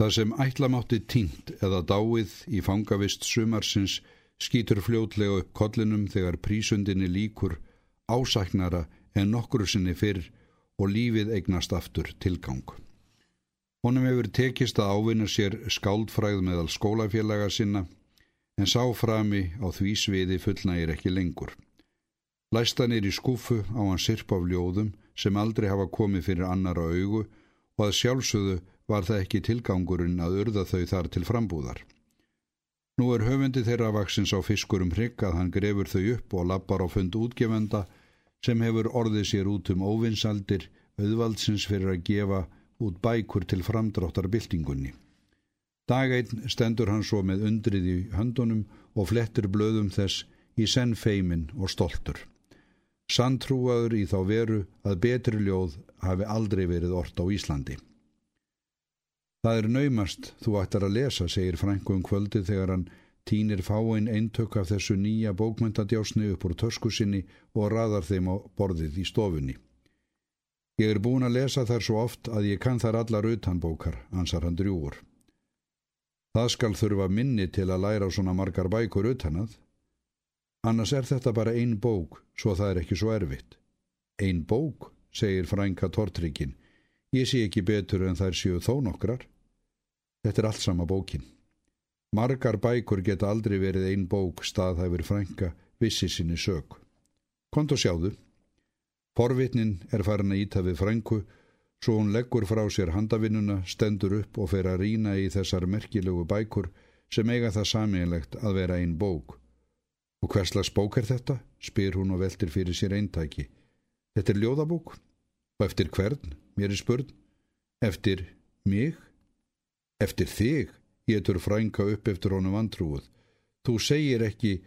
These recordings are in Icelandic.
Það sem ætlamátti tínt eða dáið í fangavist sumarsins skýtur fljótlega upp kollinum þegar prísundinni líkur ásæknara en nokkru sinni fyrr og lífið eignast aftur tilgang. Honum hefur tekist að ávinna sér skáldfræð meðal skólafélaga sinna en sá frami á því sviði fullnægir ekki lengur. Læstanir í skúfu á hann sirp af ljóðum sem aldrei hafa komið fyrir annara augu og að sjálfsögðu var það ekki tilgangurinn að urða þau þar til frambúðar. Nú er höfundi þeirra vaksins á fiskurum hrygg að hann grefur þau upp og lappar á fund útgefenda sem hefur orðið sér út um óvinsaldir auðvaldsins fyrir að gefa út bækur til framdráttar byltingunni. Dageinn stendur hann svo með undrið í höndunum og flettir blöðum þess í senn feimin og stoltur. Sanntrúaður í þá veru að betri ljóð hafi aldrei verið orrt á Íslandi. Það er naumast þú ættar að lesa, segir Franko um kvöldi þegar hann týnir fáinn eintök af þessu nýja bókmyndadjásni upp úr tösku sinni og raðar þeim á borðið í stofunni. Ég er búin að lesa þær svo oft að ég kann þar allar utanbókar, ansar hann drjúur. Það skal þurfa minni til að læra svona margar bækur utanað. Annars er þetta bara ein bók, svo það er ekki svo erfitt. Ein bók, segir frænka Tortrikinn. Ég sé ekki betur en þær séu þó nokkrar. Þetta er allt sama bókin. Margar bækur geta aldrei verið ein bók staðhæfur frænka vissi sinni sög. Kont og sjáðu. Forvitnin er farin að íta við frængu svo hún leggur frá sér handavinnuna, stendur upp og fer að rína í þessar merkilegu bækur sem eiga það samiðilegt að vera einn bók. Og hverslags bók er þetta? spyr hún og veltir fyrir sér eintæki. Þetta er ljóðabók? Og eftir hvern? Mér er spurn. Eftir mig? Eftir þig? Ég tur frænga upp eftir honum vantrúið. Þú segir ekki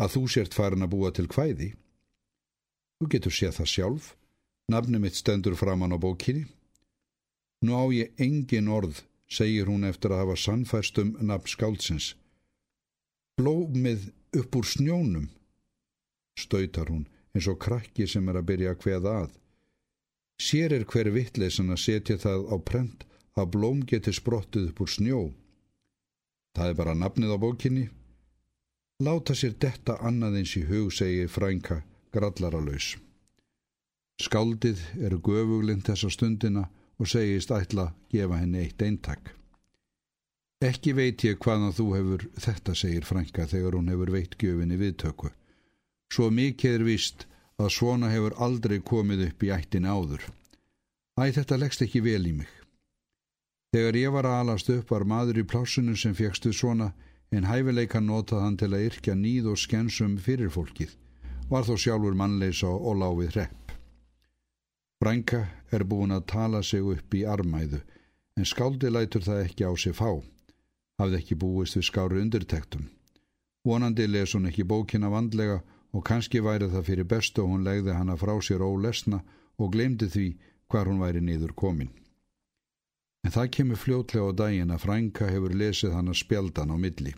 að þú sért farin að búa til hvæði? Þú getur séð það sjálf. Nafni mitt stendur framann á bókinni. Nú á ég engin orð, segir hún eftir að hafa sannfæst um nafn skáldsins. Blómið upp úr snjónum, stöytar hún eins og krakki sem er að byrja að hveða að. Sér er hver vittlesin að setja það á prent að blóm geti sprottið upp úr snjó. Það er bara nafnið á bókinni. Láta sér detta annað eins í hug, segir frænka grallaralaus. Skáldið eru göfuglind þessa stundina og segist ætla gefa henni eitt eintak. Ekki veit ég hvaðan þú hefur þetta, segir Franka þegar hún hefur veitt gjöfinni viðtöku. Svo mikið er vist að svona hefur aldrei komið upp í ættin áður. Æ, þetta leggst ekki vel í mig. Þegar ég var að alast upp var maður í plássunum sem fegstu svona en hæfileika notað hann til að yrkja nýð og skensum fyrir fólkið var þó sjálfur mannleisa og láfið hrepp. Brænka er búin að tala sig upp í armæðu, en skáldi lætur það ekki á sig fá. Hafði ekki búist við skáru undirtektum. Vonandi les hún ekki bókina vandlega og kannski væri það fyrir bestu og hún legði hana frá sér ólesna og glemdi því hvar hún væri niður komin. En það kemur fljótlega á daginn að Frænka hefur lesið hana spjaldan á milli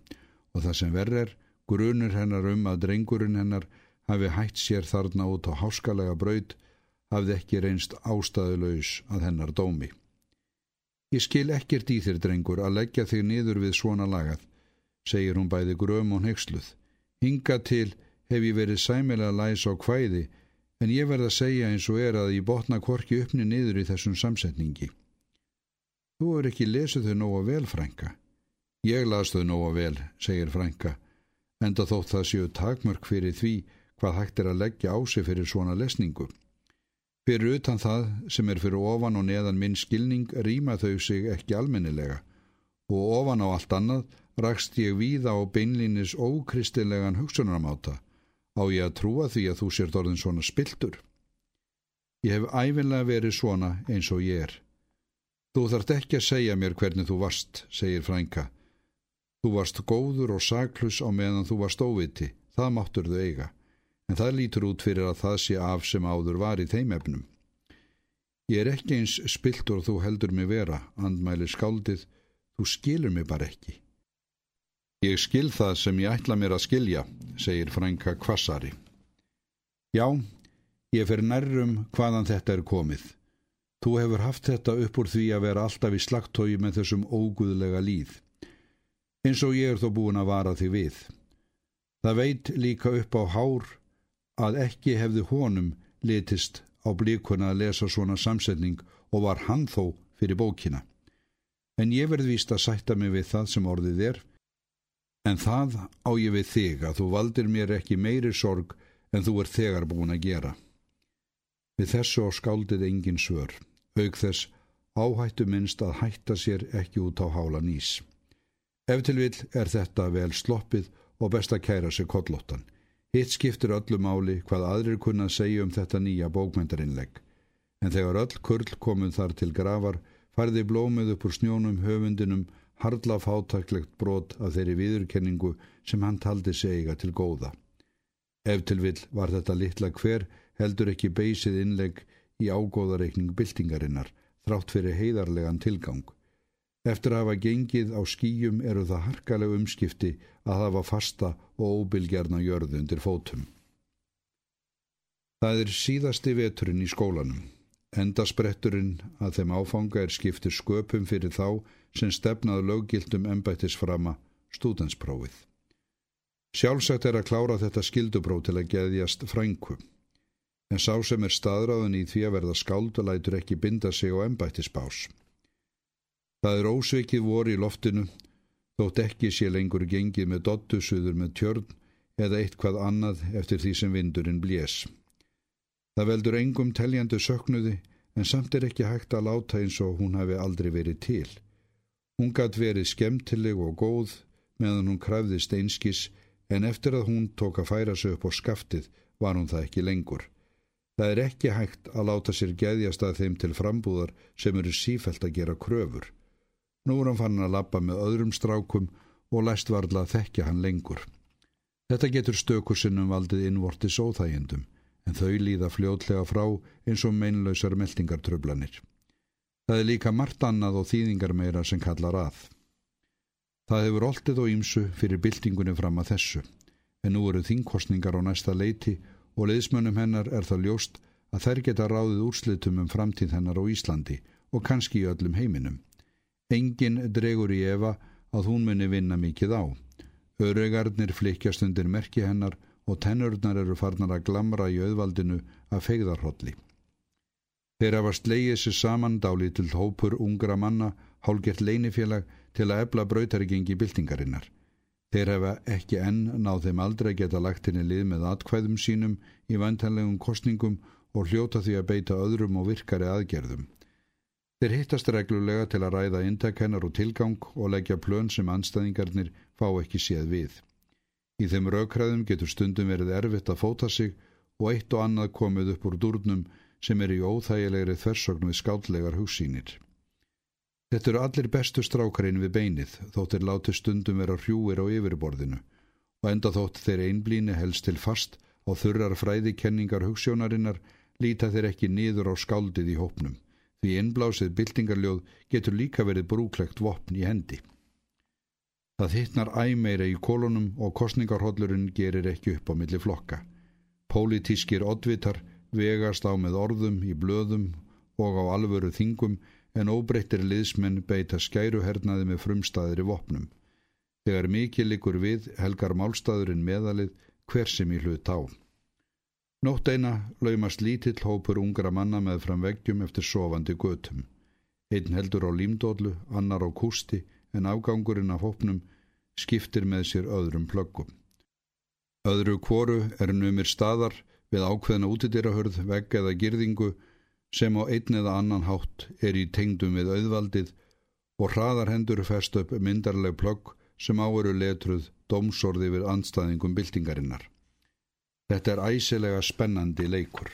og það sem verður grunur hennar um að drengurinn hennar hafi hætt sér þarna út á háskalega braud, hafði ekki reynst ástæðulegs að hennar dómi. Ég skil ekkert í þér, drengur, að leggja þig niður við svona lagað, segir hún bæði gröm og neyksluð. Hinga til hef ég verið sæmilega læs á hvæði, en ég verð að segja eins og er að ég botna korki uppni niður í þessum samsetningi. Þú er ekki lesuð þau nóga vel, Frænka. Ég las þau nóga vel, segir Frænka, enda þótt það séu takmörk fyrir því hvað hægt er að leggja á sig fyrir svona lesningu. Fyrir utan það sem er fyrir ofan og neðan minn skilning rýma þau sig ekki almennilega og ofan á allt annað rakst ég víða á beinlínis ókristilegan hugsunarmáta á ég að trúa því að þú sért orðin svona spiltur. Ég hef æfinlega verið svona eins og ég er. Þú þart ekki að segja mér hvernig þú varst, segir Frænka. Þú varst góður og saklus á meðan þú varst óviti, það máttur þau eiga en það lítur út fyrir að það sé af sem áður var í þeim efnum. Ég er ekki eins spiltur og þú heldur mig vera, andmæli skáldið, þú skilur mig bara ekki. Ég skil það sem ég ætla mér að skilja, segir frænka kvassari. Já, ég fer nærrum hvaðan þetta er komið. Þú hefur haft þetta upp úr því að vera alltaf í slagtói með þessum óguðlega líð. Eins og ég er þó búin að vara því við. Það veit líka upp á hár að ekki hefði honum litist á blíkuna að lesa svona samsetning og var hann þó fyrir bókina. En ég verð víst að sætta mig við það sem orðið er, en það á ég við þig að þú valdir mér ekki meiri sorg en þú er þegar búin að gera. Við þessu á skáldið engin svör auk þess áhættu minnst að hætta sér ekki út á hála nýs. Ef til vil er þetta vel sloppið og best að kæra sig kollóttan. Hitt skiptir öllu máli hvað aðrir kunna segja um þetta nýja bókmyndarinnlegg. En þegar öll kurl komum þar til gravar, farði blómið upp úr snjónum höfundinum hardla fátaklegt brot af þeirri viðurkenningu sem hann taldi segja til góða. Ef til vil var þetta litla hver heldur ekki beysið innlegg í ágóðareikning byltingarinnar þrátt fyrir heiðarlegan tilgang. Eftir að hafa gengið á skýjum eru það harkaleg umskipti að hafa fasta og óbylgjarna jörðu undir fótum. Það er síðasti veturinn í skólanum. Endaspretturinn að þeim áfanga er skiptir sköpum fyrir þá sem stefnaðu löggildum embættisframa stúdensprófið. Sjálfsagt er að klára þetta skildupróf til að geðjast frænkum en sá sem er staðráðan í því að verða skáld og lætur ekki binda sig á embættisbás. Það er ósvikið voru í loftinu, þótt ekki sé lengur gengið með dottusuður með tjörn eða eitthvað annað eftir því sem vindurinn blés. Það veldur engum teljandi söknuði en samt er ekki hægt að láta eins og hún hafi aldrei verið til. Hún gætt verið skemmtileg og góð meðan hún kræfðist einskis en eftir að hún tók að færa sig upp á skaftið var hún það ekki lengur. Það er ekki hægt að láta sér geðjast að þeim til frambúðar sem eru sífælt að gera kröfur. Nú er hann fann að lappa með öðrum strákum og læst varðla að þekkja hann lengur. Þetta getur stökusinnum valdið innvortis óþægjendum, en þau líða fljótlega frá eins og meinlausar meldingartröflanir. Það er líka margt annað og þýðingar meira sem kallar að. Það hefur oltið og ímsu fyrir byltingunni fram að þessu, en nú eru þingkostningar á næsta leiti og leiðsmönnum hennar er það ljóst að þær geta ráðið úrslitum um framtíð hennar á Íslandi og kannski í öllum heiminum. Engin dregur í Eva að hún muni vinna mikið á. Öregarnir flikjast undir merki hennar og tennurnar eru farnar að glamra í auðvaldinu að feigðarholli. Þeir hafa slegið sér saman dáli til hópur ungra manna, hálgert leinifélag til að ebla brautargengi byltingarinnar. Þeir hefa ekki enn náð þeim aldrei geta lagt henni lið með atkvæðum sínum í vantanlegum kostningum og hljóta því að beita öðrum og virkari aðgerðum. Þeir hittast reglulega til að ræða intakennar og tilgang og leggja plön sem anstæðingarnir fá ekki séð við. Í þeim raukræðum getur stundum verið erfitt að fóta sig og eitt og annað komið upp úr durnum sem er í óþægilegri þversögn við skállegar hugsýnir. Þetta eru allir bestu strákarinn við beinið þótt er látið stundum vera hrjúir á yfirborðinu og enda þótt þeir einblíni helst til fast á þurrar fræðikenningar hugssjónarinnar líta þeir ekki niður á skáldið í hópnum því innblásið byltingarljóð getur líka verið brúklegt vopn í hendi. Það hittnar æmeira í kolonum og kostningarhodlurinn gerir ekki upp á milli flokka. Pólitískir oddvitar vegast á með orðum í blöðum og á alvöru þingum en óbreyttir liðsmenn beita skæruhernaði með frumstaðir í vopnum. Þegar mikið likur við helgar málstaðurinn meðalið hver sem í hlut á. Nótt eina laumast lítill hópur ungra manna með fram veggjum eftir sofandi götum. Einn heldur á límdólu, annar á kústi en afgangurinn af hópnum skiptir með sér öðrum plöggum. Öðru kvoru er numir staðar við ákveðna útidýrahörð, vegg eða girðingu sem á einn eða annan hátt er í tengdum við auðvaldið og hraðar hendur fest upp myndarleg plögg sem áveru letruð domsorði við anstæðingum byltingarinnar. Þetta er æsilega spennandi leikur.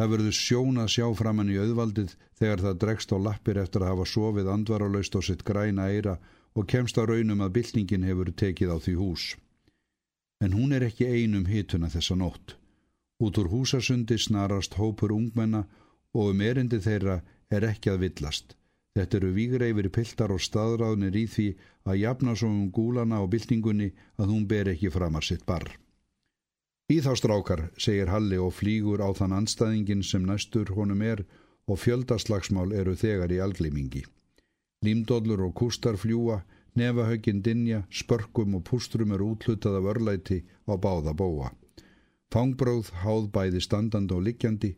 Það verður sjón að sjá framann í auðvaldið þegar það dregst á lappir eftir að hafa sofið andvaralaust á sitt græna eira og kemst á raunum að byltingin hefur tekið á því hús. En hún er ekki einum hituna þessa nótt. Út úr húsasundi snarast hópur ungmenna og um erindi þeirra er ekki að villast. Þetta eru vígreifir piltar og staðráðnir í því að jafna svo um gúlana og byltingunni að hún ber ekki framar sitt barr. Í þá strákar, segir Halli og flýgur á þann anstæðingin sem næstur honum er og fjöldaslagsmál eru þegar í alglimingi. Límdóllur og kústar fljúa, nefahögin dinja, spörkum og pústrum eru útlutað af örlæti á báða bóa. Fangbróð háð bæði standand og likjandi,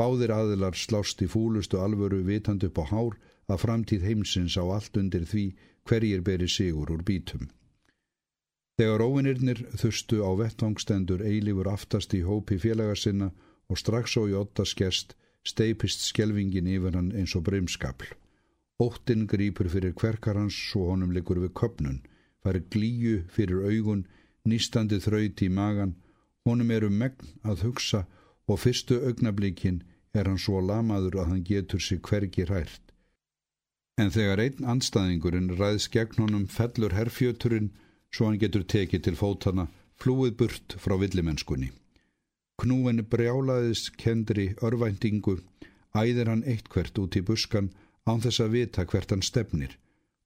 báðir aðilar slást í fúlustu alvöru vitand upp á hár að framtíð heimsins á allt undir því hverjir beri sigur úr bítum. Þegar óvinnirnir þustu á vettvangstendur eilífur aftast í hópi félaga sinna og strax í otta skest steipist skjelvingin yfir hann eins og breymskapl. Óttinn grýpur fyrir kverkar hans svo honum likur við köpnun, fari glíu fyrir augun, nýstandi þraut í magan, honum eru megn að hugsa og fyrstu augnablíkin er hann svo lamaður að hann getur sig hvergi hrært. En þegar einn anstæðingurinn ræðs gegn honum fellur herfjöturinn svo hann getur tekið til fótana flúið burt frá villimennskunni. Knúin brjálaðis kendri örvæntingu æðir hann eittkvert út í buskan án þess að vita hvert hann stefnir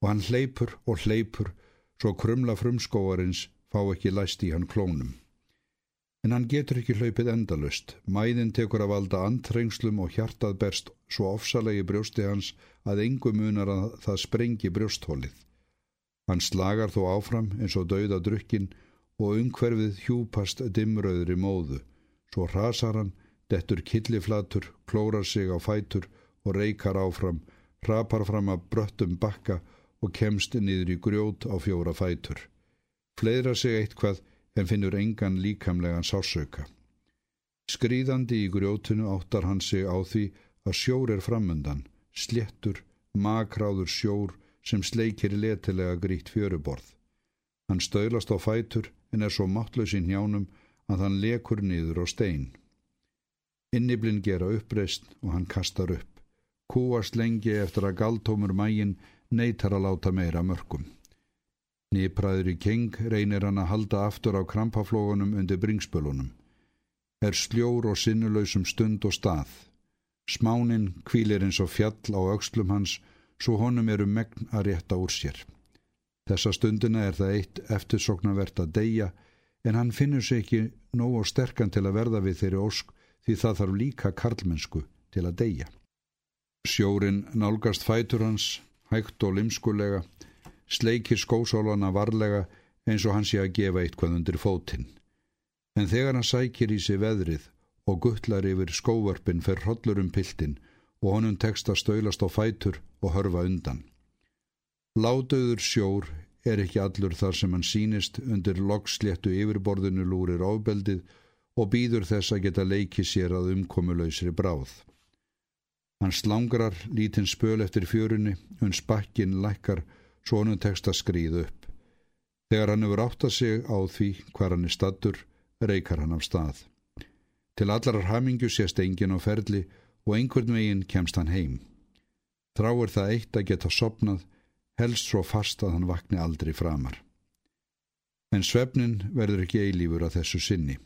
og hann hleypur og hleypur svo krumla frumskóarins fá ekki læst í hann klónum. En hann getur ekki hlaupið endalust. Mæðin tekur að valda andrengslum og hjartað berst svo ofsalegi brjósti hans að engum munar að það sprengi brjósthólið. Hann slagar þó áfram eins og dauða drukkin og umhverfið hjúpast dimröðri móðu. Svo rasar hann, dettur killiflatur, klórar sig á fætur og reykar áfram, rapar fram að bröttum bakka og kemst niður í grjót á fjóra fætur. Fleira sig eitthvað en finnur engan líkamlegan sásauka. Skrýðandi í grjótunu áttar hann sig á því að sjór er framundan, sléttur, makráður sjór sem sleikir letilega grít fjöruborð. Hann stöylast á fætur en er svo máttlaus í njánum að hann lekur niður á stein. Inniblinn gera uppreist og hann kastar upp. Kúast lengi eftir að galtómur mægin neytar að láta meira mörgum. Nýpraður í keng reynir hann að halda aftur á krampaflógunum undir bringspölunum. Er sljór og sinnulöysum stund og stað. Smáninn kvílir eins og fjall á aukslum hans svo honum eru megn að rétta úr sér. Þessa stundina er það eitt eftirsoknavert að deyja en hann finnur sér ekki nóg og sterkan til að verða við þeirri ósk því það þarf líka karlmennsku til að deyja. Sjórin nálgast fætur hans, hægt og limskulega sleikir skósólana varlega eins og hann sé að gefa eitthvað undir fótinn. En þegar hann sækir í sig veðrið og guttlar yfir skóvarpin fer hollur um piltin og honum tekst að stöylast á fætur og hörfa undan. Látöður sjór er ekki allur þar sem hann sínist undir loksléttu yfirborðinu lúrir ábeldið og býður þess að geta leikið sér að umkomulausri bráð. Hann slangrar lítinn spöl eftir fjörunni, uns bakkin lækkar svo honum tekst að skrýða upp. Þegar hann hefur átt að sig á því hvar hann er stattur, reykar hann af stað. Til allar hamingu sést engin á ferli og einhvern veginn kemst hann heim. Þráir það eitt að geta sopnað, helst svo fast að hann vakni aldrei framar. En svefnin verður ekki eilífur að þessu sinni.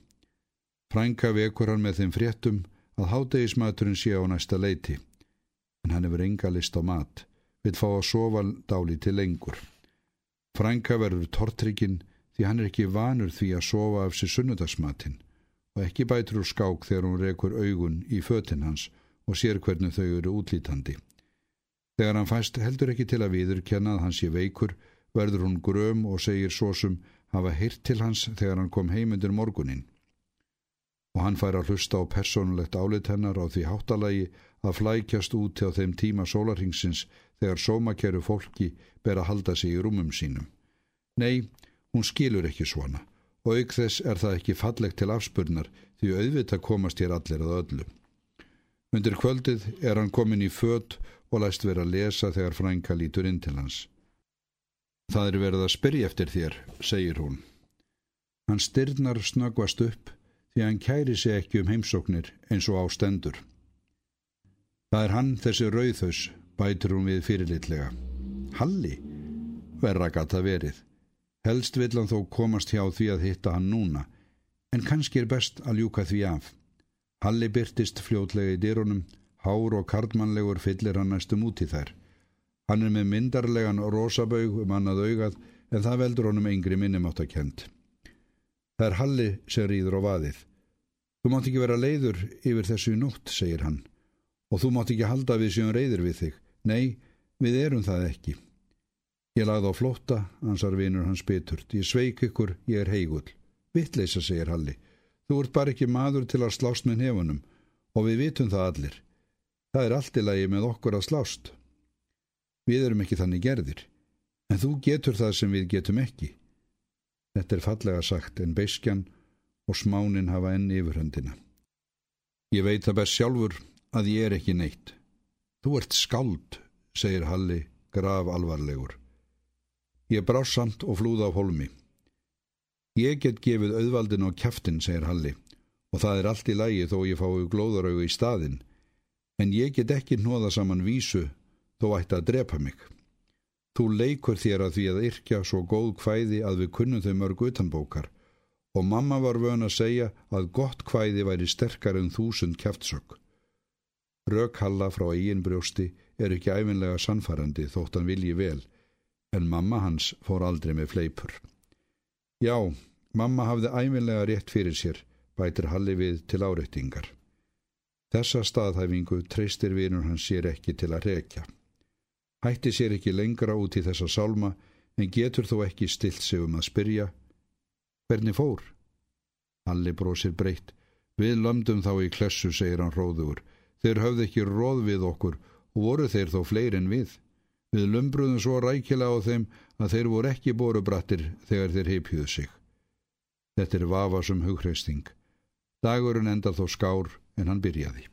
Frænka vekur hann með þeim fréttum að hátegismaturinn sé á næsta leiti, en hann hefur enga list á mat vil fá að sofa dáli til lengur. Frænka verður tortryggin því hann er ekki vanur því að sofa af sér sunnudagsmatinn og ekki bætur úr skák þegar hún rekur augun í fötinn hans og sér hvernig þau eru útlítandi. Þegar hann fæst heldur ekki til að viðurkenna að hans sé veikur verður hún gröm og segir svo sem hafa hirt til hans þegar hann kom heimundir morgunin. Og hann fær að hlusta á persónulegt álit hennar á því háttalagi að flækjast út á þeim tíma sólarhingsins þegar sómakjæru fólki ber að halda sig í rúmum sínum. Nei, hún skilur ekki svona og auk þess er það ekki fallegt til afspurnar því auðvitað komast hér allir að öllu. Undir kvöldið er hann komin í fött og læst vera að lesa þegar frænka lítur inn til hans. Það er verið að spyrja eftir þér, segir hún. Hann styrnar snöggvast upp því hann kæri sig ekki um heimsóknir eins og á stendur. Það er hann þessi rauðhaus bætur hún við fyrirlitlega. Halli? Verra gata verið. Helst vill hann þó komast hjá því að hitta hann núna, en kannski er best að ljúka því af. Halli byrtist fljótlega í dyrunum, hár og kardmannlegur fyllir hann næstum út í þær. Hann er með myndarlegan rosabaug um annað augað, en það veldur honum yngri minnimátt að kent. Það er Halli sem rýður á vaðið. Þú mátt ekki vera leiður yfir þessu nótt, segir hann Og þú mátt ekki halda við séum reyðir við þig. Nei, við erum það ekki. Ég lagði á flótta, ansar vinur hans beturt. Ég sveik ykkur, ég er heigull. Vittleisa, segir Halli. Þú ert bara ekki maður til að slást með nefunum og við vitum það allir. Það er allt í lagi með okkur að slást. Við erum ekki þannig gerðir, en þú getur það sem við getum ekki. Þetta er fallega sagt en beiskjan og smánin hafa enn yfirhöndina. Ég veit það best sjálfur að ég er ekki neitt. Þú ert skald, segir Halli, grav alvarlegur. Ég brá samt og flúða á holmi. Ég get gefið auðvaldin á kæftin, segir Halli, og það er allt í lægi þó ég fái glóðaraugu í staðin, en ég get ekki nóða saman vísu þó ætti að drepa mig. Þú leikur þér að því að yrkja svo góð kvæði að við kunnum þau mörg utanbókar og mamma var vön að segja að gott kvæði væri sterkar en þúsund kæftsök. Rökhalla frá eigin brjósti er ekki æfinlega sannfærandi þótt hann vilji vel, en mamma hans fór aldrei með fleipur. Já, mamma hafði æfinlega rétt fyrir sér, bætir Halli við til áreittingar. Þessa staðhæfingu treystir vinur hans sér ekki til að rekja. Hætti sér ekki lengra út í þessa sálma en getur þó ekki stilt sig um að spyrja Hvernig fór? Halli brósir breytt. Við lömdum þá í klessu, segir hann róður. Þeir höfðu ekki róð við okkur og voru þeir þó fleiri en við. Við lumbruðum svo rækilega á þeim að þeir voru ekki borubrattir þegar þeir heipjuðu sig. Þetta er vafasum hugreisting. Dagurinn endar þó skár en hann byrjaði.